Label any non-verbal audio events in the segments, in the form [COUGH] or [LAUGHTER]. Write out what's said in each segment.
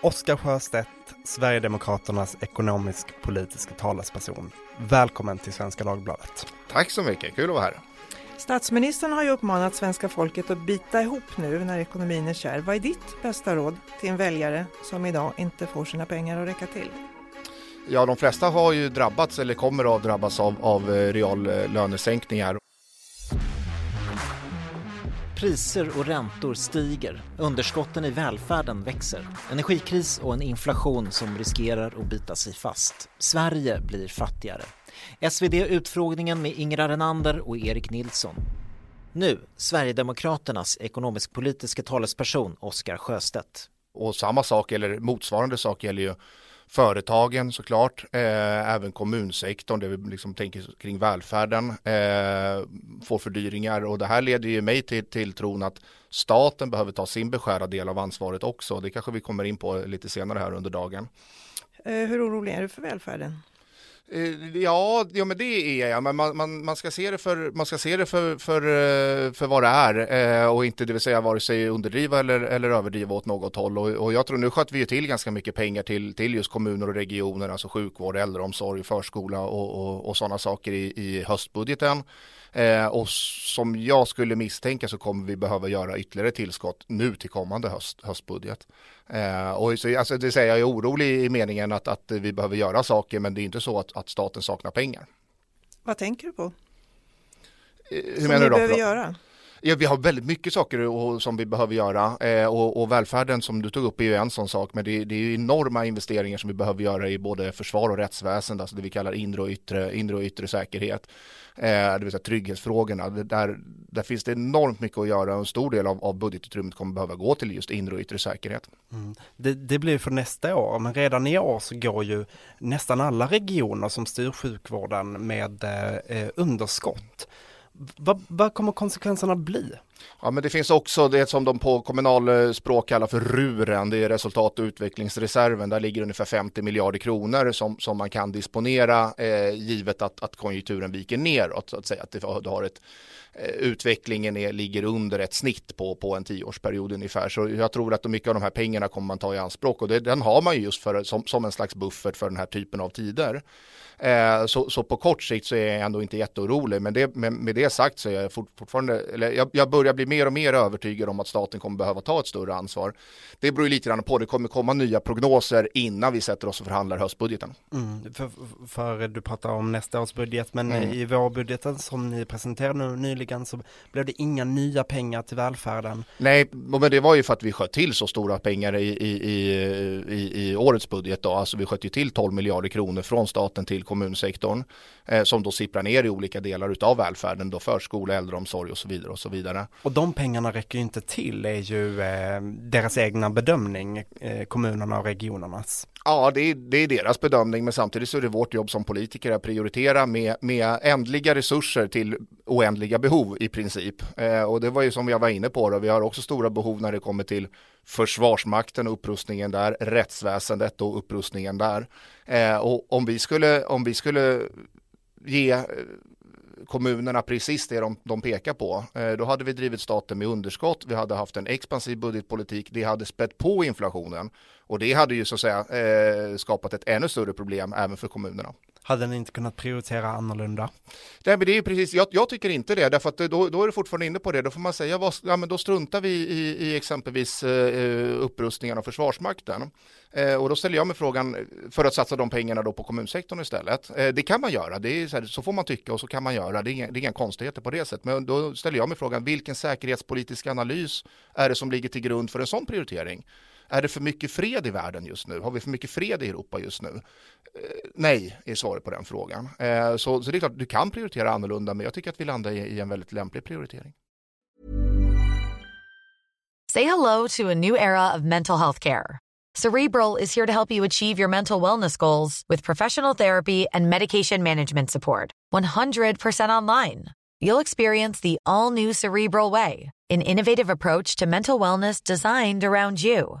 Oskar Sjöstedt, Sverigedemokraternas ekonomisk-politiska talesperson. Välkommen till Svenska Dagbladet. Tack så mycket, kul att vara här. Statsministern har ju uppmanat svenska folket att bita ihop nu när ekonomin är kärv. Vad är ditt bästa råd till en väljare som idag inte får sina pengar att räcka till? Ja, de flesta har ju drabbats eller kommer att drabbas av, av eh, reallönesänkningar. Priser och räntor stiger, underskotten i välfärden växer, energikris och en inflation som riskerar att bita sig fast. Sverige blir fattigare. SvD-utfrågningen med Ingrar Renander och Erik Nilsson. Nu, Sverigedemokraternas ekonomisk-politiska talesperson Oskar Sjöstedt. Och samma sak eller motsvarande sak gäller ju företagen såklart, eh, även kommunsektorn där vi liksom tänker kring välfärden eh, får fördyringar och det här leder ju mig till, till tron att staten behöver ta sin beskärda del av ansvaret också. Det kanske vi kommer in på lite senare här under dagen. Eh, hur orolig är du för välfärden? Eh, ja, ja, men det är jag. Men man, man, man ska se det för, man ska se det för, för, eh, för vad det är eh, och inte det vill säga vare sig underdriva eller, eller överdriva åt något håll. Och, och jag tror nu sköt vi ju till ganska mycket pengar till, till just kommuner och regioner, alltså sjukvård, äldreomsorg, förskola och, och, och sådana saker i, i höstbudgeten. Eh, och som jag skulle misstänka så kommer vi behöva göra ytterligare tillskott nu till kommande höst, höstbudget. Eh, och så, alltså, det säger jag är orolig i meningen att, att vi behöver göra saker men det är inte så att, att staten saknar pengar. Vad tänker du på? Eh, hur Som menar du då? behöver göra? Ja, vi har väldigt mycket saker och, som vi behöver göra eh, och, och välfärden som du tog upp är ju en sån sak men det, det är ju enorma investeringar som vi behöver göra i både försvar och rättsväsende, alltså det vi kallar inre och yttre, inre och yttre säkerhet. Eh, det vill säga trygghetsfrågorna. Det, där, där finns det enormt mycket att göra och en stor del av, av budgetutrymmet kommer behöva gå till just inre och yttre säkerhet. Mm. Det, det blir för nästa år, men redan i år så går ju nästan alla regioner som styr sjukvården med eh, underskott. Vad, vad kommer konsekvenserna bli? Ja, men det finns också det som de på kommunalspråk eh, kallar för RURen, det är resultat och utvecklingsreserven. Där ligger ungefär 50 miljarder kronor som, som man kan disponera eh, givet att, att konjunkturen viker neråt, så att säga. Att det, du har ett, eh, utvecklingen är, ligger under ett snitt på, på en tioårsperiod ungefär. Så jag tror att mycket av de här pengarna kommer man ta i anspråk och det, den har man ju just för, som, som en slags buffert för den här typen av tider. Eh, så, så på kort sikt så är jag ändå inte jätteorolig, men det, med, med det sagt så är jag fort, fortfarande, eller jag, jag börjar bli mer och mer övertygad om att staten kommer behöva ta ett större ansvar. Det beror ju lite grann på, det kommer komma nya prognoser innan vi sätter oss och förhandlar höstbudgeten. Mm, för, för du pratar om nästa års budget, men Mm. i vårbudgeten som ni presenterade nu nyligen så blev det inga nya pengar till välfärden. Nej, men det var ju för att vi sköt till så stora pengar i, i, i, i, i årets budget då. Alltså vi sköt ju till 12 miljarder kronor från staten till kommunsektorn eh, som då sipprar ner i olika delar utav välfärden då förskola, äldreomsorg och så vidare och så vidare. Och de pengarna räcker ju inte till, är ju eh, deras egna bedömning, eh, kommunerna och regionernas. Ja, det är, det är deras bedömning, men samtidigt så är det vårt jobb som politiker att prioritera med, med ändliga resurser till oändliga behov i princip. Eh, och det var ju som jag var inne på, då, vi har också stora behov när det kommer till försvarsmakten och upprustningen där, rättsväsendet och upprustningen där. Eh, och om vi skulle, om vi skulle ge eh, kommunerna precis det de, de pekar på. Eh, då hade vi drivit staten med underskott, vi hade haft en expansiv budgetpolitik, det hade spett på inflationen och det hade ju så att säga eh, skapat ett ännu större problem även för kommunerna. Hade ni inte kunnat prioritera annorlunda? Nej, men det är ju precis, jag, jag tycker inte det, därför att då, då är du fortfarande inne på det, då får man säga, vad, ja, men då struntar vi i, i exempelvis eh, eh, upprustningen av Försvarsmakten. Eh, och då ställer jag mig frågan, för att satsa de pengarna då på kommunsektorn istället. Eh, det kan man göra, det är så, här, så får man tycka och så kan man göra, det är, inga, det är inga konstigheter på det sättet. Men då ställer jag mig frågan, vilken säkerhetspolitisk analys är det som ligger till grund för en sån prioritering? Är det för mycket fred i världen just nu? Har vi för mycket fred i Europa just nu? Eh, nej, är svaret på den frågan. Eh, så, så det är klart, du kan prioritera annorlunda, men jag tycker att vi landar i, i en väldigt lämplig prioritering. Say hello to a new era of mental health care. Cerebral is here to help you achieve your mental wellness goals with professional therapy and medication management support. 100% online. You'll experience the all new Cerebral Way, an innovative approach to mental wellness designed around you.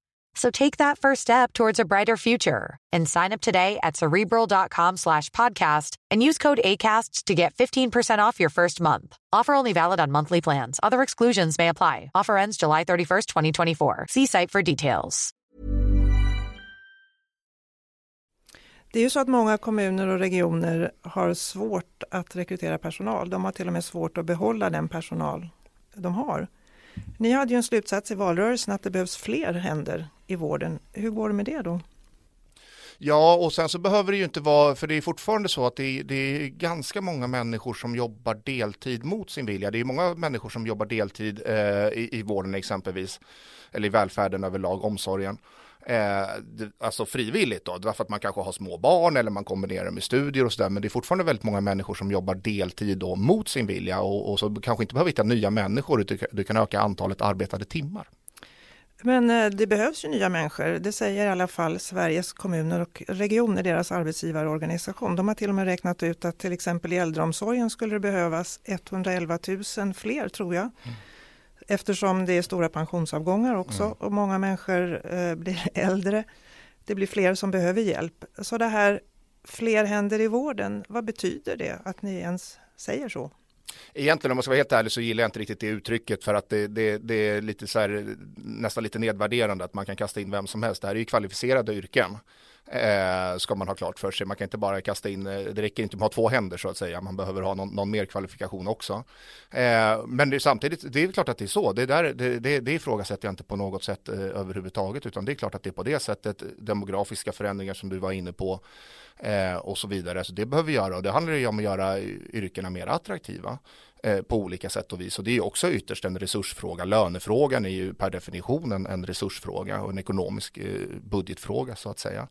So take that first step towards a brighter future and sign up today at cerebral.com slash podcast and use code ACasts to get 15% off your first month. Offer only valid on monthly plans. Other exclusions may apply. Offer ends July 31st, 2024. See site for details. Det är ju så att många kommuner och regioner har svårt att rekrytera personal. De har till och med svårt att behålla den personal de har. Ni hade ju en slutsats i valrörelsen att det behövs fler händer i vården. Hur går det med det då? Ja, och sen så behöver det ju inte vara, för det är fortfarande så att det är, det är, ganska många människor som jobbar deltid mot sin vilja. Det är många människor som jobbar deltid eh, i, i vården exempelvis, eller i välfärden överlag, omsorgen. Eh, alltså frivilligt då, därför att man kanske har små barn eller man kombinerar med studier och sådär. Men det är fortfarande väldigt många människor som jobbar deltid då mot sin vilja och, och så kanske inte behöver hitta nya människor utan du kan öka antalet arbetade timmar. Men eh, det behövs ju nya människor. Det säger i alla fall Sveriges kommuner och regioner, deras arbetsgivarorganisation. De har till och med räknat ut att till exempel i äldreomsorgen skulle det behövas 111 000 fler tror jag. Mm. Eftersom det är stora pensionsavgångar också mm. och många människor eh, blir [LAUGHS] äldre. Det blir fler som behöver hjälp. Så det här fler händer i vården, vad betyder det att ni ens säger så? Egentligen om man ska vara helt ärlig så gillar jag inte riktigt det uttrycket för att det, det, det är lite så här, nästan lite nedvärderande att man kan kasta in vem som helst. Det här är ju kvalificerade yrken. Eh, ska man ha klart för sig. Man kan inte bara kasta in, eh, det räcker inte med att ha två händer så att säga, man behöver ha någon, någon mer kvalifikation också. Eh, men det är samtidigt, det är klart att det är så, det, där, det, det, det ifrågasätter jag inte på något sätt eh, överhuvudtaget, utan det är klart att det är på det sättet, demografiska förändringar som du var inne på eh, och så vidare. Så det behöver vi göra och det handlar ju om att göra eh, yrkena mer attraktiva. Eh, på olika sätt och vis. Och det är också ytterst en resursfråga. Lönefrågan är ju per definition en, en resursfråga och en ekonomisk eh, budgetfråga så att säga.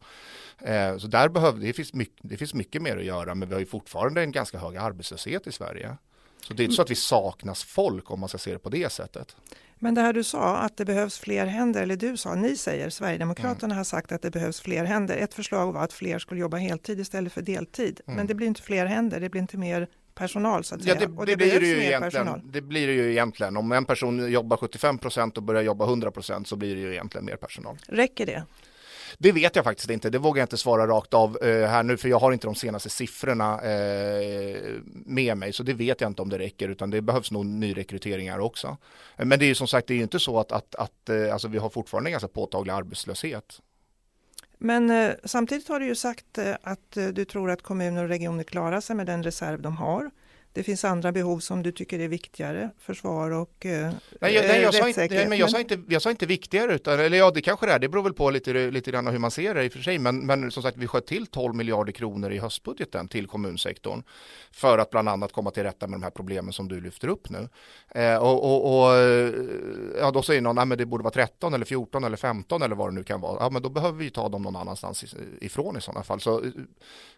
Eh, så där behöver, det, finns mycket, det finns mycket mer att göra men vi har ju fortfarande en ganska hög arbetslöshet i Sverige. Så det är inte så att vi saknas folk om man ska se det på det sättet. Men det här du sa att det behövs fler händer, eller du sa, ni säger, Sverigedemokraterna mm. har sagt att det behövs fler händer. Ett förslag var att fler skulle jobba heltid istället för deltid. Mm. Men det blir inte fler händer, det blir inte mer personal så att säga. Ja, det, det, det blir det ju egentligen, det blir det ju egentligen. Om en person jobbar 75 procent och börjar jobba 100 procent så blir det ju egentligen mer personal. Räcker det? Det vet jag faktiskt inte, det vågar jag inte svara rakt av eh, här nu för jag har inte de senaste siffrorna eh, med mig så det vet jag inte om det räcker utan det behövs nog nyrekryteringar också. Men det är ju som sagt det är ju inte så att, att, att eh, alltså vi har fortfarande en ganska påtaglig arbetslöshet. Men eh, samtidigt har du ju sagt eh, att eh, du tror att kommuner och regioner klarar sig med den reserv de har. Det finns andra behov som du tycker är viktigare, försvar och eh, nej, jag, nej, jag sa inte, nej, men jag, sa inte, jag sa inte viktigare, utan, eller ja det kanske det är, det beror väl på lite, lite grann hur man ser det i och för sig, men, men som sagt vi sköt till 12 miljarder kronor i höstbudgeten till kommunsektorn för att bland annat komma till rätta med de här problemen som du lyfter upp nu. Eh, och, och, och, ja, då säger någon, nej men det borde vara 13 eller 14 eller 15 eller vad det nu kan vara, ja men då behöver vi ta dem någon annanstans ifrån i sådana fall. Så,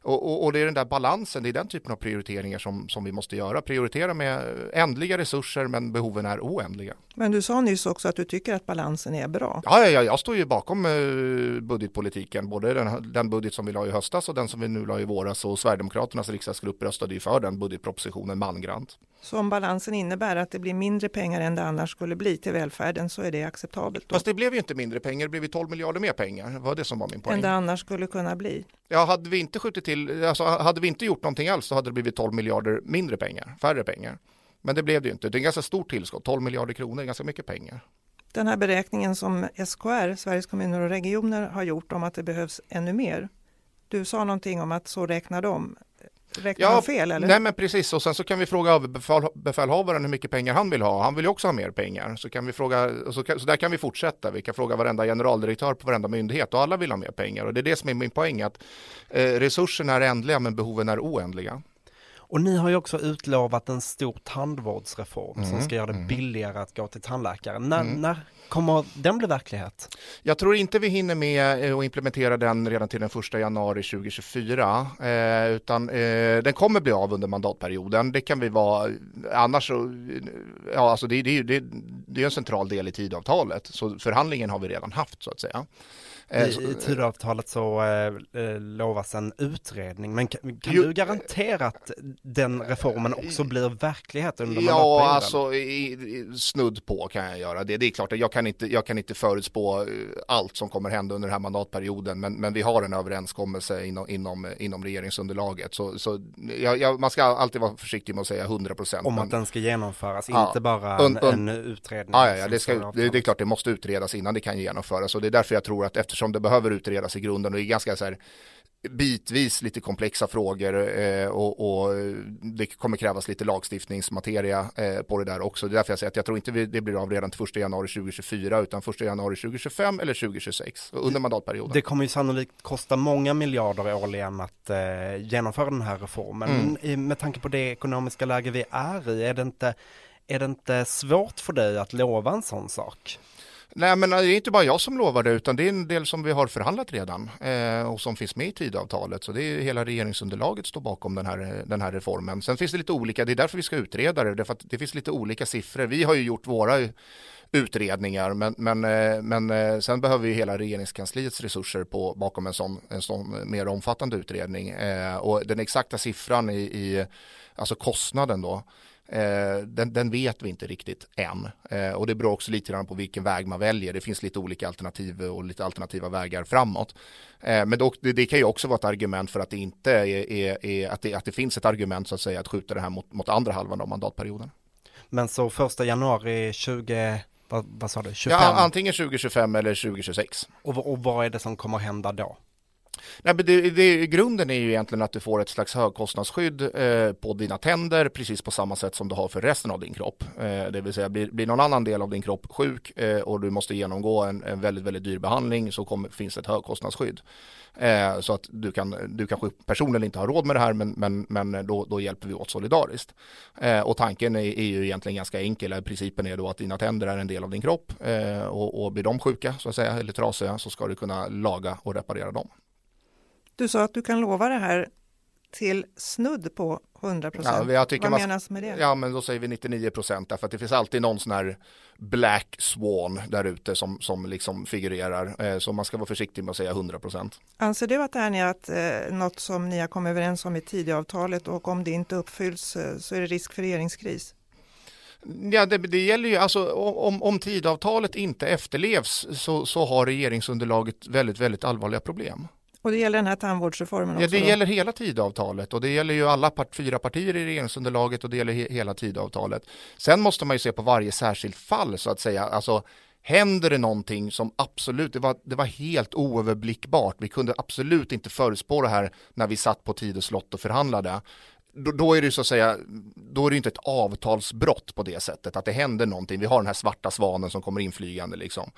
och, och, det är den där balansen, det är den typen av prioriteringar som, som vi måste måste göra. Prioritera med ändliga resurser men behoven är oändliga. Men du sa nyss också att du tycker att balansen är bra. Ja, ja jag står ju bakom eh, budgetpolitiken, både den, den budget som vi la i höstas och den som vi nu la i våras och Sverigedemokraternas riksdagsgrupp röstade ju för den budgetpropositionen mangrant. Så om balansen innebär att det blir mindre pengar än det annars skulle bli till välfärden så är det acceptabelt? Då? Fast det blev ju inte mindre pengar, det blev ju 12 miljarder mer pengar. Det var det som var min poäng. Än det annars skulle kunna bli? Ja, hade vi inte skjutit till, alltså hade vi inte gjort någonting alls så hade det blivit 12 miljarder mindre pengar, färre pengar. Men det blev det ju inte. Det är en ganska stort tillskott, 12 miljarder kronor, ganska mycket pengar. Den här beräkningen som SKR, Sveriges kommuner och regioner, har gjort om att det behövs ännu mer. Du sa någonting om att så räknar de. Räknar ja, fel eller? Nej men precis och sen så kan vi fråga överbefälhavaren hur mycket pengar han vill ha. Han vill ju också ha mer pengar. Så, kan vi fråga, så, så där kan vi fortsätta. Vi kan fråga varenda generaldirektör på varenda myndighet och alla vill ha mer pengar. Och det är det som är min poäng att eh, resurserna är ändliga men behoven är oändliga. Och ni har ju också utlovat en stor tandvårdsreform mm, som ska göra det mm. billigare att gå till tandläkare. När, mm. när kommer den bli verklighet? Jag tror inte vi hinner med eh, att implementera den redan till den första januari 2024 eh, utan eh, den kommer bli av under mandatperioden. Det kan vi vara, annars så, ja alltså det, det, det, det är en central del i tidavtalet så förhandlingen har vi redan haft så att säga. I, I Tidöavtalet så eh, lovas en utredning, men kan, kan du garantera att den reformen också blir verklighet under Ja, alltså i, i, snudd på kan jag göra det. Det är klart att jag kan inte, jag kan inte förutspå allt som kommer hända under den här mandatperioden, men, men vi har en överenskommelse inom, inom, inom regeringsunderlaget. Så, så jag, jag, man ska alltid vara försiktig med att säga 100 procent. Om men, att den ska genomföras, ja, inte bara en, en utredning. Ja, ja, det, ska, det, det, är klart det måste utredas innan det kan genomföras och det är därför jag tror att eftersom det behöver utredas i grunden och det är ganska så här bitvis lite komplexa frågor eh, och, och, det kommer krävas lite lagstiftningsmateria eh, på det där också. Det är därför jag säger att jag tror inte det blir av redan till 1 januari 2024 utan 1 januari 2025 eller 2026 under mandatperioden. Det kommer ju sannolikt kosta många miljarder årligen att eh, genomföra den här reformen. Mm. Med tanke på det ekonomiska läge vi är i, är det inte, är det inte svårt för dig att lova en sån sak? Nej men eh, det är inte bara jag som lovar det utan det är en del som vi har förhandlat redan eh, och som finns med i tidavtalet. Så det är hela regeringsunderlaget står bakom den här, eh, den här reformen. Sen finns det lite olika, det är därför vi ska utreda det, för att det finns lite olika siffror. Vi har ju gjort våra eh, utredningar men, men, eh, men eh, sen behöver vi hela regeringskansliets resurser på, bakom en sån, en sån mer omfattande utredning. Eh, och den exakta siffran i, i alltså kostnaden då den, den, vet vi inte riktigt än. Eh, och det beror också lite grann på vilken väg man väljer. Det finns lite olika alternativ och lite alternativa vägar framåt. Eh, men då, det, det, kan ju också vara ett argument för att det inte är, är, är att, det, att det finns ett argument så att säga att skjuta det här mot, mot andra halvan av mandatperioden. Men så första januari 20 vad, vad sa du? 25? Ja, antingen 2025 eller 2026. Och, och vad är det som kommer hända då? Nej, men det, det, grunden är ju egentligen att du får ett slags högkostnadsskydd eh, på dina tänder precis på samma sätt som du har för resten av din kropp. Eh, det vill säga blir, blir någon annan del av din kropp sjuk eh, och du måste genomgå en, en väldigt, väldigt dyr behandling så kommer, finns ett högkostnadsskydd. Eh, så att du, kan, du kanske personligen inte har råd med det här men, men, men då, då hjälper vi åt solidariskt. Eh, och tanken är, är, ju egentligen ganska enkel. Principen är då att dina tänder är en del av din kropp eh, och, och blir de sjuka så att säga eller trasiga så ska du kunna laga och reparera dem. Du sa att du kan lova det här till snudd på 100 procent. Ja, Vad man, menas med det? Ja, men då säger vi 99 procent därför att det finns alltid någon sån här black swan där ute som, som liksom figurerar. Eh, så man ska vara försiktig med att säga 100 procent. Anser du att det här är att, eh, något som ni har kommit överens om i Tidöavtalet och om det inte uppfylls eh, så är det risk för regeringskris? Ja, det, det, gäller ju, alltså om, om tidavtalet inte efterlevs så, så har regeringsunderlaget väldigt, väldigt allvarliga problem. Och det gäller den här tandvårdsreformen också? Ja, det då? gäller hela tidavtalet och det gäller ju alla part, fyra partier i regeringsunderlaget och det gäller he, hela tidavtalet. Sen måste man ju se på varje särskilt fall så att säga. Alltså, händer det någonting som absolut, det var, det var helt oöverblickbart. Vi kunde absolut inte förutspå det här när vi satt på tid och slott och förhandlade. Då, då, är det så att säga, då är det inte ett avtalsbrott på det sättet att det händer någonting. Vi har den här svarta svanen som kommer inflygande liksom.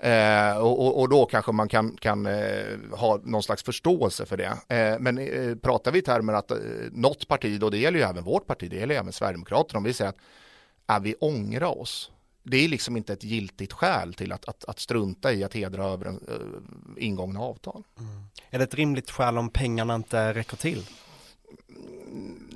Eh, och, och, då kanske man kan, kan eh, ha någon slags förståelse för det. Eh, men eh, pratar vi i termer att eh, något parti, och det gäller ju även vårt parti, det gäller ju även Sverigedemokraterna, om vi säger att äh, vi ångrar oss. Det är liksom inte ett giltigt skäl till att, att, att strunta i att hedra över en, eh, ingångna avtal. Mm. Är det ett rimligt skäl om pengarna inte räcker till?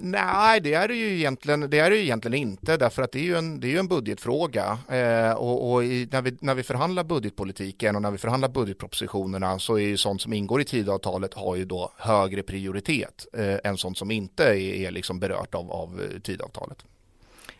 Nej, det är det ju egentligen, det är det egentligen inte därför att det är ju en, det är en budgetfråga eh, och, och i, när, vi, när vi förhandlar budgetpolitiken och när vi förhandlar budgetpropositionerna så är ju sånt som ingår i tidavtalet har ju då högre prioritet eh, än sånt som inte är, är liksom berört av, av eh, tidavtalet.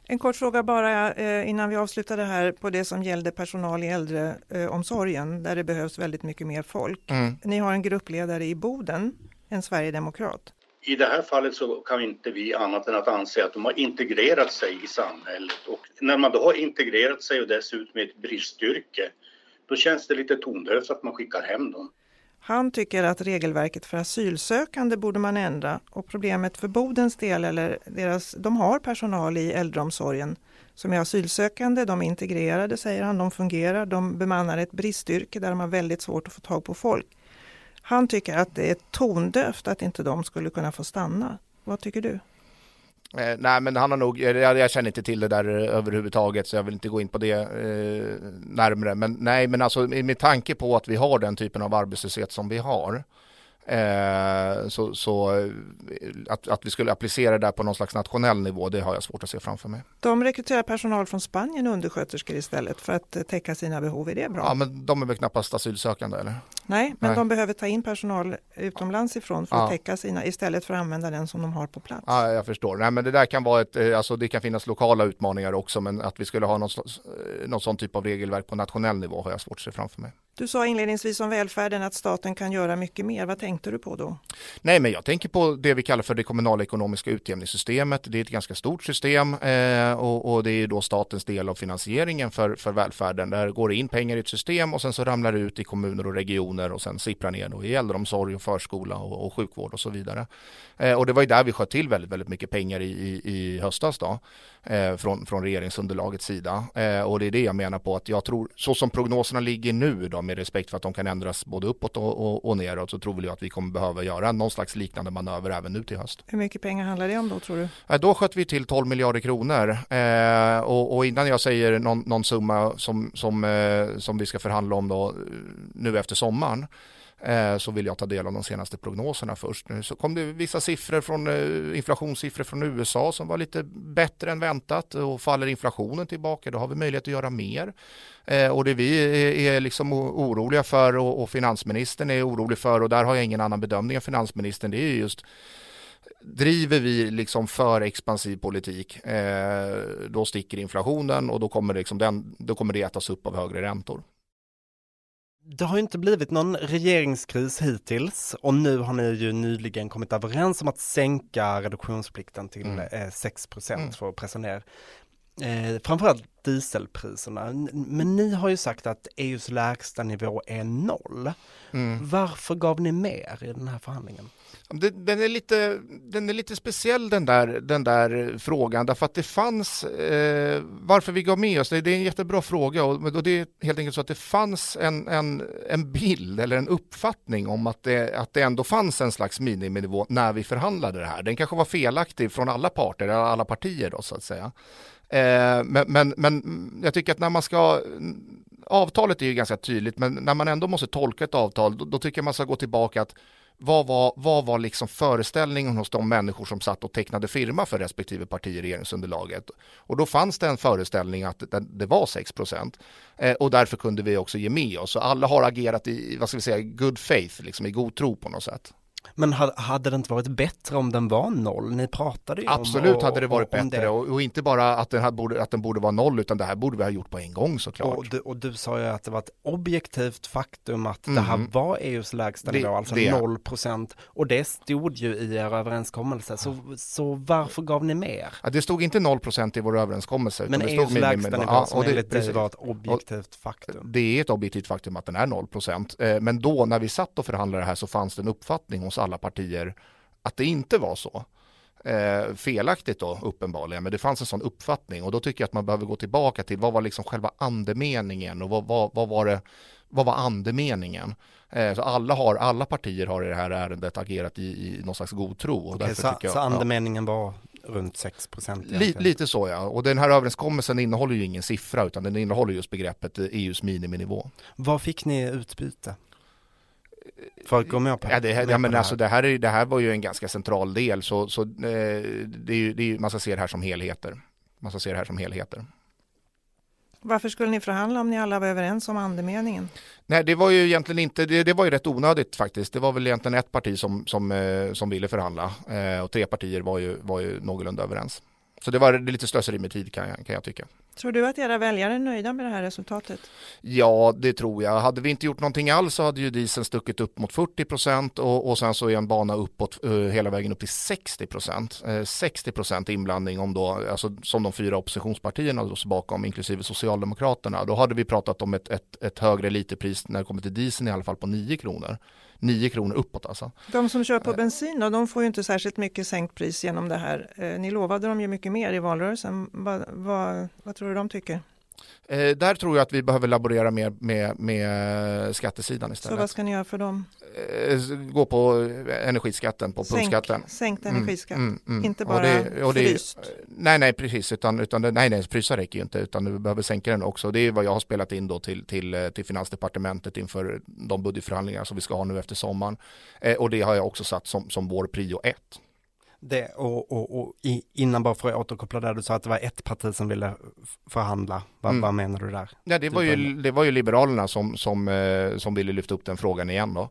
En kort fråga bara eh, innan vi avslutar det här på det som gällde personal i äldreomsorgen där det behövs väldigt mycket mer folk. Mm. Ni har en gruppledare i Boden, en sverigedemokrat i det här fallet så kan inte vi annat än att anse att de har integrerat sig i samhället och när man då har integrerat sig och dessutom i ett bristyrke då känns det lite tondövt att man skickar hem dem. Han tycker att regelverket för asylsökande borde man ändra och problemet för Bodens del, eller deras, de har personal i äldreomsorgen som är asylsökande, de är integrerade säger han, de fungerar, de bemannar ett bristyrke där de har väldigt svårt att få tag på folk. Han tycker att det är tondövt att inte de skulle kunna få stanna. Vad tycker du? Eh, nej men han har nog, jag, jag, känner inte till det där eh, överhuvudtaget så jag vill inte gå in på det eh, närmre. Men nej men alltså med tanke på att vi har den typen av arbetslöshet som vi har eh, så, så att, att vi skulle applicera det där på någon slags nationell nivå det har jag svårt att se framför mig. De rekryterar personal från Spanien undersköterskor istället för att täcka sina behov, är det bra? Ja men de är väl knappast asylsökande eller? Nej, men Nej. de behöver ta in personal utomlands ifrån för att Ja. täcka sina istället för att använda den som de har på plats. Ja, jag förstår. Nej, men det där kan vara ett, eh, alltså det kan finnas lokala utmaningar också, men att vi skulle ha någon, eh, någon sån typ av regelverk på nationell nivå har jag svårt att se framför mig. Du sa inledningsvis om välfärden att staten kan göra mycket mer. Vad tänkte du på då? Nej, men jag tänker på det vi kallar för det kommunala ekonomiska utjämningssystemet. Det är ett ganska stort system eh, och, och det är då statens del av finansieringen för, för välfärden. Där går det in pengar i ett system och sen så ramlar det ut i kommuner och regioner och sen sipprar ner då i äldreomsorg och förskola och, och sjukvård och så vidare. Eh, och det var ju där vi sköt till väldigt, väldigt mycket pengar i, i, i höstas då, eh, från, från regeringsunderlagets sida. Eh, och det är det jag menar på att jag tror, så som prognoserna ligger nu då, med respekt för att de kan ändras både uppåt och, och, och neråt, så tror väl jag att vi kommer behöva göra någon slags liknande manöver även nu till höst. Hur mycket pengar handlar det om då tror du? Eh, Då sköt vi till 12 miljarder kronor eh, och, och innan jag säger någon, någon summa som, som, eh, som vi ska förhandla om då, eh, nu efter sommaren Eh, så vill jag ta del av de senaste prognoserna först. Nu så kom det vissa siffror från eh, inflationssiffror från USA som var lite bättre än väntat och faller inflationen tillbaka då har vi möjlighet att göra mer. Eh, och det vi är, liksom oroliga för och, finansministern är orolig för och där har jag ingen annan bedömning än finansministern det är just driver vi liksom för expansiv politik, då sticker inflationen och då kommer, det liksom den, då kommer det ätas upp av högre räntor. Det har inte blivit någon regeringskris hittills och nu har ni ju nyligen kommit överens om att sänka reduktionsplikten till Mm. eh, 6 Mm. för att pressa ner eh, framförallt dieselpriserna. Men ni har ju sagt att EUs lägsta nivå är noll. Mm. Varför gav ni mer i den här förhandlingen? Den, är lite, den är lite speciell den där, den där frågan därför att det fanns, eh, varför vi gav med oss, det, är en jättebra fråga och, och det är helt enkelt så att det fanns en, en, en bild eller en uppfattning om att det, att det ändå fanns en slags miniminivå när vi förhandlade det här. Den kanske var felaktig från alla parter, alla partier då så att säga. Eh, men, men, men jag tycker att när man ska Avtalet är ju ganska tydligt men när man ändå måste tolka ett avtal då, då tycker jag man ska gå tillbaka att vad var, vad var liksom föreställningen hos de människor som satt och tecknade firma för respektive parti i regeringsunderlaget? Och då fanns det en föreställning att det, det var 6 procent eh, och därför kunde vi också ge med oss. Så alla har agerat i, vad ska vi säga, good faith, liksom i god tro på något sätt. Men ha- hade det inte varit bättre om den var noll? Ni pratade ju om Absolut hade det varit bättre och, och inte bara att den, borde, att den borde vara noll utan det här borde vi ha gjort på en gång såklart. Och du, och du sa ju att det var ett objektivt faktum att det Mhm. här var EUs lägsta Det- nivå, alltså det- 0 procent. Och det stod ju i er överenskommelse, så, så varför gav ni mer? Ja, det stod inte 0 procent i vår överenskommelse. Men det EUs stod lägsta minimum- nivå Ja, som och det- enligt dig var ett objektivt faktum. Det är ett objektivt faktum att den är 0 procent. Eh, Men då när vi satt och förhandlade det här så fanns det en uppfattning hos alla partier att det inte var så. Eh, felaktigt då uppenbarligen, men det fanns en sån uppfattning och då tycker jag att man behöver gå tillbaka till vad var liksom själva andemeningen och vad, vad, vad var det vad var andemeningen? Eh, så alla, har, alla partier har i det här ärendet agerat i, i någon slags god tro. Och därför så, jag, så ja. andemeningen var runt 6 procent Li, lite så ja, och den här överenskommelsen innehåller ju ingen siffra utan den innehåller just begreppet eh, EUs miniminivå. Vad fick ni utbyte? För att gå med på, Ja, det, här, med ja, men det alltså, det, här är, det här var ju en ganska central del så, så eh, det är ju, det är, man ska se det här som helheter. Man ska se det här som helheter. Varför skulle ni förhandla om ni alla var överens om andemeningen? Nej, det var ju egentligen inte, det, det var ju rätt onödigt faktiskt. Det var väl egentligen ett parti som, som, eh, som ville förhandla eh, och tre partier var ju, var ju någorlunda överens. Så det var lite slöseri med tid kan jag, kan jag tycka. Tror du att era väljare är nöjda med det här resultatet? Ja, det tror jag. Hade vi inte gjort någonting alls så hade ju dieseln stuckit upp mot 40 procent och, och sen så är en bana uppåt eh, hela vägen upp till 60 procent. Eh, 60 procent inblandning om då, alltså som de fyra oppositionspartierna då står bakom, inklusive Socialdemokraterna. Då hade vi pratat om ett, ett, ett högre literpris när det kommer till dieseln i alla fall på 9 kronor. 9 kronor uppåt alltså. De som kör på Eh. bensin då, de får ju inte särskilt mycket sänkt pris genom det här. Eh, Ni lovade dem ju mycket mer i valrörelsen. Vad, vad, vad tror du de tycker? Eh, där tror jag att vi behöver laborera mer med, med skattesidan Så istället. vad ska ni göra för dem? Eh, gå på energiskatten, på Sänk, punktskatten. sänkt Mm, energiskatt, mm, mm. inte Och bara det- och det- fryst. Nej, nej, precis. Utan, utan nej, nej, frysa räcker ju inte utan du behöver sänka den också. Det är vad jag har spelat in då till, till, eh, till Finansdepartementet inför de budgetförhandlingar som vi ska ha nu efter sommaren. Eh, och det har jag också satt som, som vår prio ett. Det, och, och, och innan bara för att återkoppla där, du sa att det var ett parti som ville förhandla. Vad, mm. vad menar du där? Ja, det, var ju, det var ju Liberalerna som, som, eh, som ville lyfta upp den frågan igen då.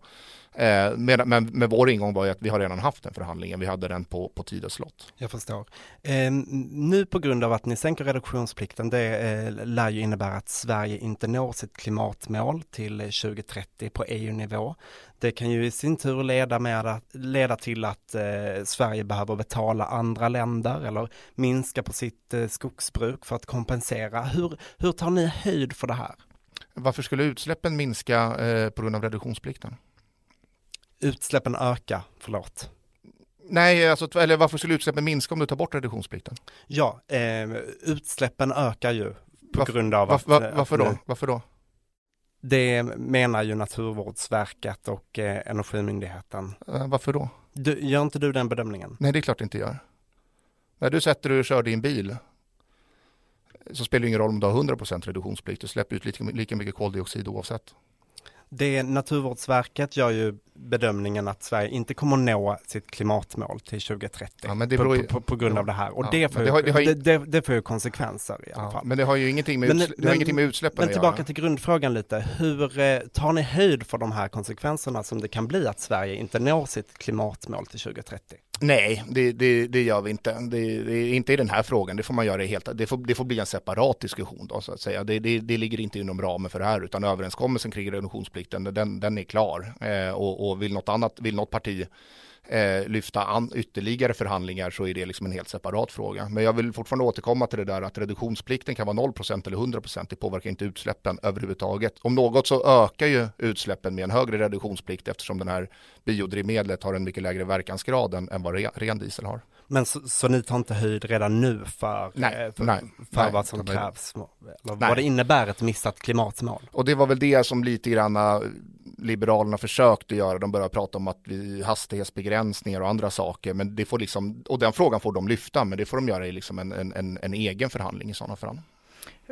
Eh, med, men vår ingång var ju att vi har redan haft den förhandlingen, vi hade den på, på tid och slott. Jag förstår. Eh, nu på grund av att ni sänker reduktionsplikten, det eh, lär ju innebära att Sverige inte når sitt klimatmål till 2030 på EU-nivå. Det kan ju i sin tur leda, med att, leda till att eh, Sverige behöver betala andra länder eller minska på sitt eh, skogsbruk för att kompensera. Hur, hur tar ni höjd för det här? Varför skulle utsläppen minska eh, på grund av reduktionsplikten? Utsläppen öka, förlåt. Nej, alltså, eller varför skulle utsläppen minska om du tar bort reduktionsplikten? Ja, eh, utsläppen ökar ju på varför, grund av att... Var, varför då? Varför då? Det menar ju Naturvårdsverket och eh, Energimyndigheten. Eh, varför då? Du, gör inte du den bedömningen? Nej, det är klart det inte gör. När du sätter dig och kör din bil så spelar det ingen roll om du har 100% reduktionsplikt, du släpper ut lika, lika mycket koldioxid oavsett. Det Naturvårdsverket gör ju bedömningen att Sverige inte kommer att nå sitt klimatmål till 2030 ja, men det på, ju, på, på, grund ja, av det här. Och ja, det, får ju, det, har, det, har, det, det, får ju konsekvenser i alla fall. Men det har ju ingenting med, men, det men, ingenting med utsläppen Men tillbaka till grundfrågan lite. Hur eh, tar ni höjd för de här konsekvenserna som det kan bli att Sverige inte når sitt klimatmål till 2030? Nej, det, det, det gör vi inte. Det, det, inte i den här frågan. Det får man göra helt. Det får, det får bli en separat diskussion då så att säga. Det, det, det ligger inte inom ramen för det här utan överenskommelsen kring reduktionsplikten den, den är klar eh, och, och vill något annat, vill något parti eh, lyfta an ytterligare förhandlingar så är det liksom en helt separat fråga. Men jag vill fortfarande återkomma till det där att reduktionsplikten kan vara 0% eller 100% Det påverkar inte utsläppen överhuvudtaget. Om något så ökar ju utsläppen med en högre reduktionsplikt eftersom den här biodrivmedlet har en mycket lägre verkansgrad än, än vad ren, ren diesel har. Men så, så, ni tar inte höjd redan nu för, nej, eh, för, nej, för nej, vad som krävs? Eller vad det innebär ett missat klimatmål? Och det var väl det som lite grann Liberalerna försökte göra. De började prata om att vi hastighetsbegränsningar och andra saker. Men det får liksom, och den frågan får de lyfta, men det får de göra i liksom en, en, en egen förhandling i sådana fall.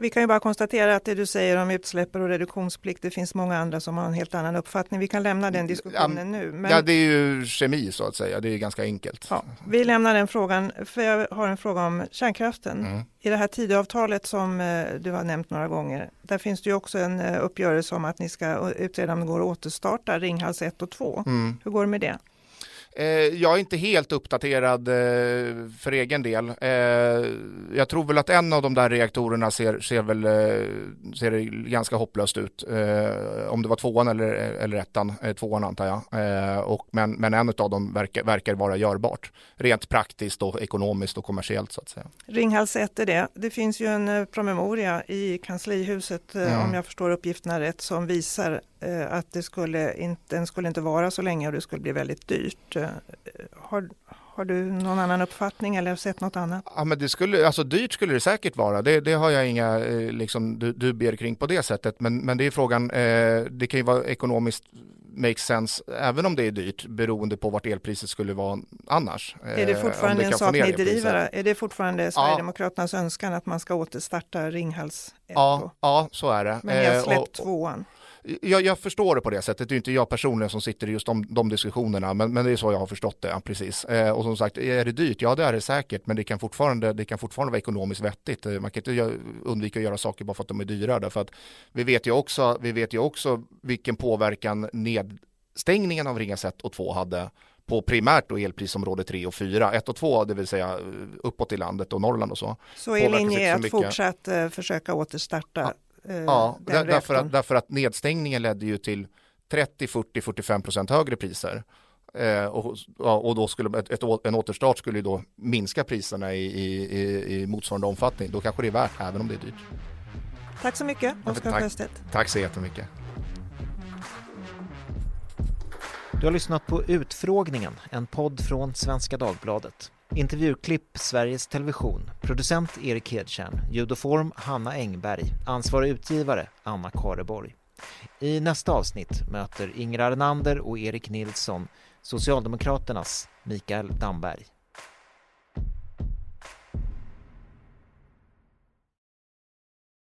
Vi kan ju bara konstatera att det du säger om utsläpp och reduktionsplikt, det finns många andra som har en helt annan uppfattning. Vi kan lämna den diskussionen nu. Men... Ja, det är ju kemi så att säga. Det är ganska enkelt. Ja, vi lämnar den frågan, för jag har en fråga om kärnkraften. Mm. I det här Tidöavtalet som eh, du har nämnt några gånger, där finns det ju också en eh, uppgörelse om att ni ska utreda om det går att återstarta Ringhals 1 och 2. Mm. Hur går det med det? Eh, jag är inte helt uppdaterad eh, för egen del. Eh, jag tror väl att en av de där reaktorerna ser, ser väl ser ganska hopplöst ut. Om det var tvåan eller, eller ettan, tvåan antar jag. Och, men, men en av dem verkar, verkar vara görbart. Rent praktiskt och ekonomiskt och kommersiellt så att säga. Ringhals 1 är det. Det finns ju en promemoria i kanslihuset, mm. om jag förstår uppgifterna rätt, som visar att det skulle inte, den skulle inte vara så länge och det skulle bli väldigt dyrt. Eh, har, har du någon annan uppfattning eller sett något annat? Ja, men det skulle, alltså dyrt skulle det säkert vara. Det, det har jag inga eh, liksom, dubier kring på det sättet. Men, men det är frågan, eh, det kan ju vara ekonomiskt makes sense även om det är dyrt beroende på vart elpriset skulle vara annars. Är det fortfarande det en sak ni driver? Är det fortfarande Sverigedemokraternas ja. önskan att man ska återstarta Ringhals 1? Ja, ja, så är det. Men ni har släppt och, tvåan? Jag, jag, förstår det på det sättet. Det är inte jag personligen som sitter i just de, de diskussionerna, men, men, det är så jag har förstått det. Ja, precis. Eh, och som sagt, är det dyrt? Ja, det är det säkert, men det kan fortfarande, det kan fortfarande vara ekonomiskt vettigt. Eh, man kan inte undvika att göra saker bara för att de är dyra, därför att vi vet ju också, vi vet ju också vilken påverkan nedstängningen av Ringhals 1 och 2 hade på primärt då elprisområde 3 och 4, 1 och 2, det vill säga uppåt i landet och Norrland och så. Så er linje är att fortsatt uh, försöka återstarta ja. Eh, ja, där, därför, att, därför att nedstängningen ledde ju till 30, 40, 45 procent högre priser. Eh, och, och då skulle ett, ett, en återstart skulle då minska priserna i, i, i motsvarande omfattning. Då kanske det är värt, även om det är dyrt. Tack så mycket, Oskar Sjöstedt. Tack så jättemycket. Du har lyssnat på Utfrågningen, en podd från Svenska Dagbladet. Intervjuklipp Sveriges Television, producent Erik Hedtjärn, ljud och form Hanna Engberg, ansvarig utgivare Anna Kareborg. I nästa avsnitt möter Ingrid Arnander och Erik Nilsson Socialdemokraternas Mikael Damberg.